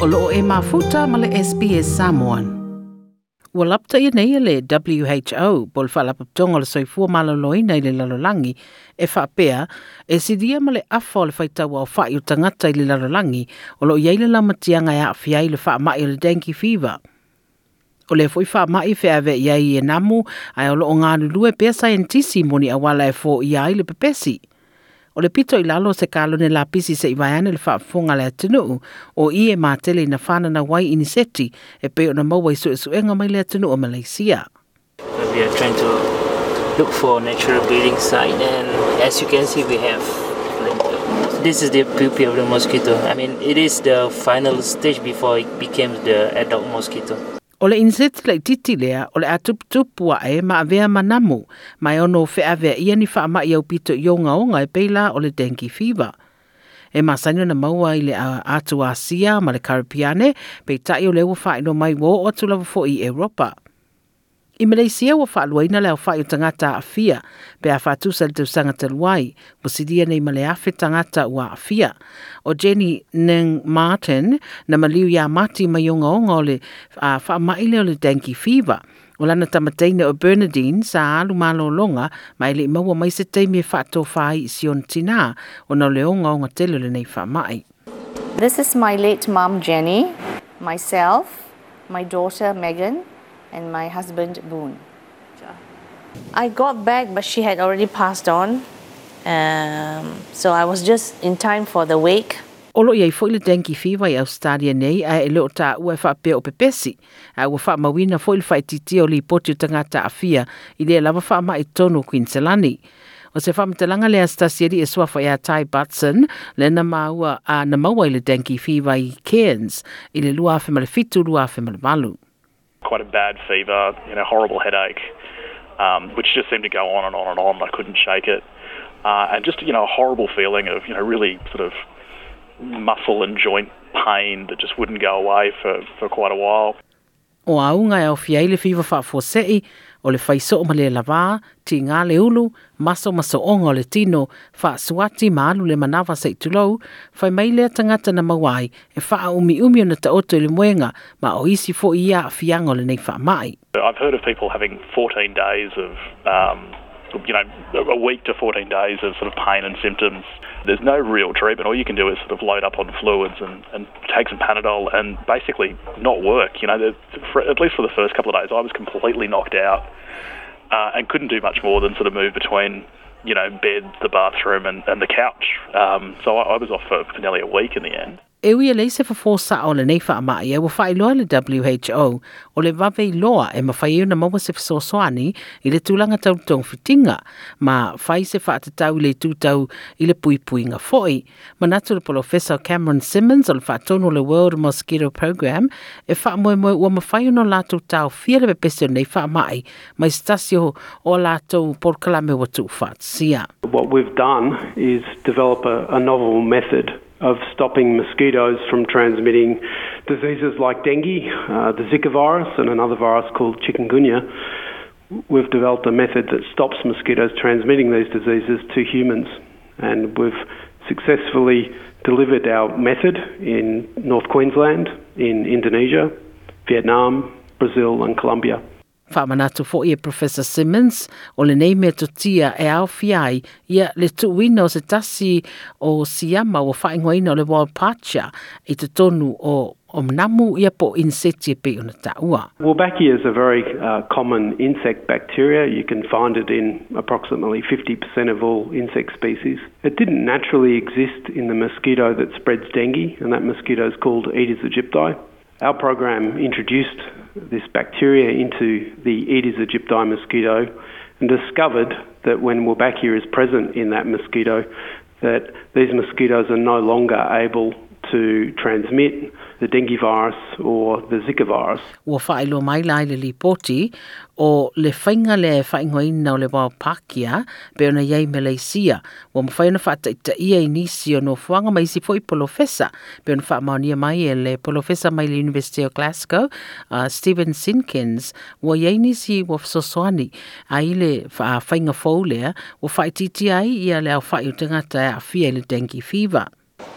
o loo e mafuta ma le SBS Samoan. Ua lapta i nei le WHO bol whalapatonga le soifua malaloina i le lalolangi e whapea e sidia ma le afa o le whaitaua o whai o tangata i le lalolangi o loo iei le lamatianga e awhia i le wha mai o le dengue fever. O le foi wha mai fea ve iei e namu ai o lo ngā ngānu lue pia scientisi moni awala e fo iai le pepesi. O le pito i lalo se kalo ne la pisi se iwaiane le whaafonga le atinu o i e mātele na whanana wai ini seti e pe o na maua i su e su enga mai le atinu o Malaysia. We are trying to look for natural breeding site and as you can see we have this is the pupae of the mosquito. I mean it is the final stage before it becomes the adult mosquito. O le inset le titi lea, o le atuputupu a e ma avea manamu, mai ono fe avea ia ni wha mai au pito i onga onga e peila o le dengue fever. E masanyo na maua i le atu Asia ma le Karapiane, pe tai o le ua wha ino mai wo o tulawa fo i Europa. I Malaysia wa wha aluaina leo wha i tangata a pe a wha tusa le tausanga te luai, mo sidia nei ma le afe tangata ua a. O Jenny Neng Martin, na maliu ya mati mai o ngā le a wha maile o le dengue fever, o lana o Bernardine sa alu malo longa mai le maua mai se teimi e whaato whai i sion tina o na le onga o ngā telo. This is my late mom, Jenny, myself, my daughter, Megan, and my husband, Boone. I got back, but she had already passed on. Um, so I was just in time for the wake. Olo iai foi le dengue fever i Australia nei a e leo ta ua wha peo o pepesi. A ua wha mawina foi le whai titi o li poti o tangata a fia i le lava wha mai tono Queenselani. O se wha mtalanga le astasieri e swafa ia Tai Batson le na maua a na maua i le dengue fever i Cairns i le lua afe ma le fitu lua afe ma le malu. Quite a bad fever, you know, horrible headache, um, which just seemed to go on and on and on. I couldn't shake it, uh, and just you know a horrible feeling of you know really sort of muscle and joint pain that just wouldn't go away for for quite a while. O aunga e au fiai le fiwa wha fosei, o le faiso o male lava, ti ngā le ulu, maso maso onga o le tino, wha suati maalu le manawa se tulou, whai mai lea tangata na mawai, e wha umi umi o na taoto le muenga, ma o isi fo ia a fianga o le nei wha mai. I've heard of people having 14 days of um, you know, a week to 14 days of sort of pain and symptoms. There's no real treatment. All you can do is sort of load up on fluids and, and take some Panadol and basically not work. You know, for, at least for the first couple of days, I was completely knocked out uh, and couldn't do much more than sort of move between, you know, bed, the bathroom, and, and the couch. Um, so I, I was off for, for nearly a week in the end. E ui le se fafosa o le nei wha mai e wa whai le WHO o. Le wawe i loa e ma whai una maua se fasosoani i le tūlanga tau tong fitinga ma whai se wha tau le tūtau i le pui pui ngā foi. Ma natu le Professor Cameron Simmons o le wha tono le World Mosquito Program e wha moe moe ua ma whai una lātou tau fia le pepesio nei wha mai mai stasio o lātou porkalame wa tū wha What we've done is develop a, a novel method of stopping mosquitoes from transmitting diseases like dengue, uh, the Zika virus, and another virus called chikungunya. We've developed a method that stops mosquitoes transmitting these diseases to humans, and we've successfully delivered our method in North Queensland, in Indonesia, Vietnam, Brazil, and Colombia. Whamanatu fo i e Professor Simmons o le nei mea tia e au fiai ia le tuwina o se tasi o siama o whaingoina o le Walpacha i te tonu o. Wolbachia is a very uh, common insect bacteria. You can find it in approximately 50% of all insect species. It didn't naturally exist in the mosquito that spreads dengue, and that mosquito is called Aedes aegypti. Our program introduced this bacteria into the Aedes aegypti mosquito and discovered that when Wolbachia is present in that mosquito, that these mosquitoes are no longer able to transmit the dengue virus or the Zika virus. Ua whaelo mai lai le lipoti o le whainga le whaingoina o le wau pakia pe ona iei Malaysia. Ua mawhaina whata ita ia i nisi o no fuanga mai si foi polofesa pe ona whaamaunia mai e le polofesa mai le University of Glasgow, uh, Steven Sinkins. Ua iei nisi ua sosoani a i le whainga fau lea ua whaititi ai ia le au whai o tangata a fia le dengue fever.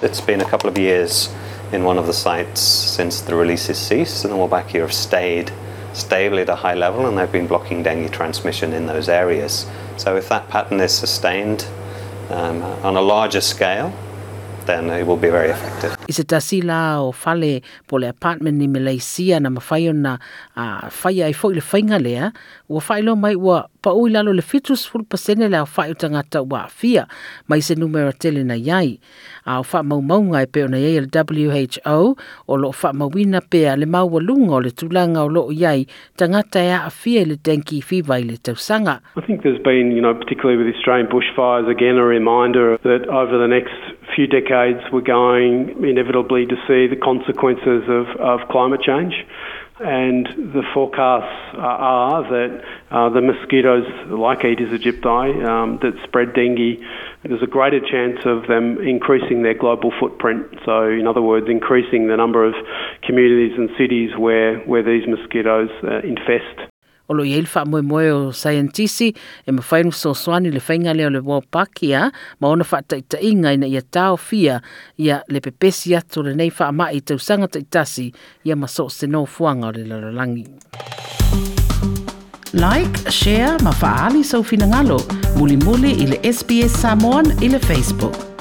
It's been a couple of years in one of the sites since the releases ceased, and the Wolbachia have stayed stably at a high level and they've been blocking dengue transmission in those areas. So if that pattern is sustained um, on a larger scale, then it will be very effective. I se tasi la o fale po le apartment ni Malaysia na mawhai na uh, whai ai fwoi le whainga lea, ua whai lo mai ua pa ui lalo le fitus ful pasene le au whai o tangata ua fia, mai se numero tele na iai. A o wha mau mau ngai pe o na iai le WHO, o lo wha mau wina pe a le mau walunga o le tulanga o lo iai, tangata ea a fia le denki fiva i le tausanga. I think there's been, you know, particularly with Australian bushfires, again a reminder that over the next few decades we're going inevitably to see the consequences of, of climate change. And the forecasts are that uh, the mosquitoes, like Aedes aegypti, um, that spread dengue, there's a greater chance of them increasing their global footprint. So, in other words, increasing the number of communities and cities where, where these mosquitoes uh, infest. O lo iei wha moe moe o scientisi e ma whainu so swani le whainga leo le wā pakia ma ona wha ta ita inga ina ia tau fia ia le pepesi atu le nei wha mai tau sanga ta itasi ia ma so se no fuanga o le lalalangi. Like, share, ma faali sau fina ngalo, muli muli i le SBS Samoan i le Facebook.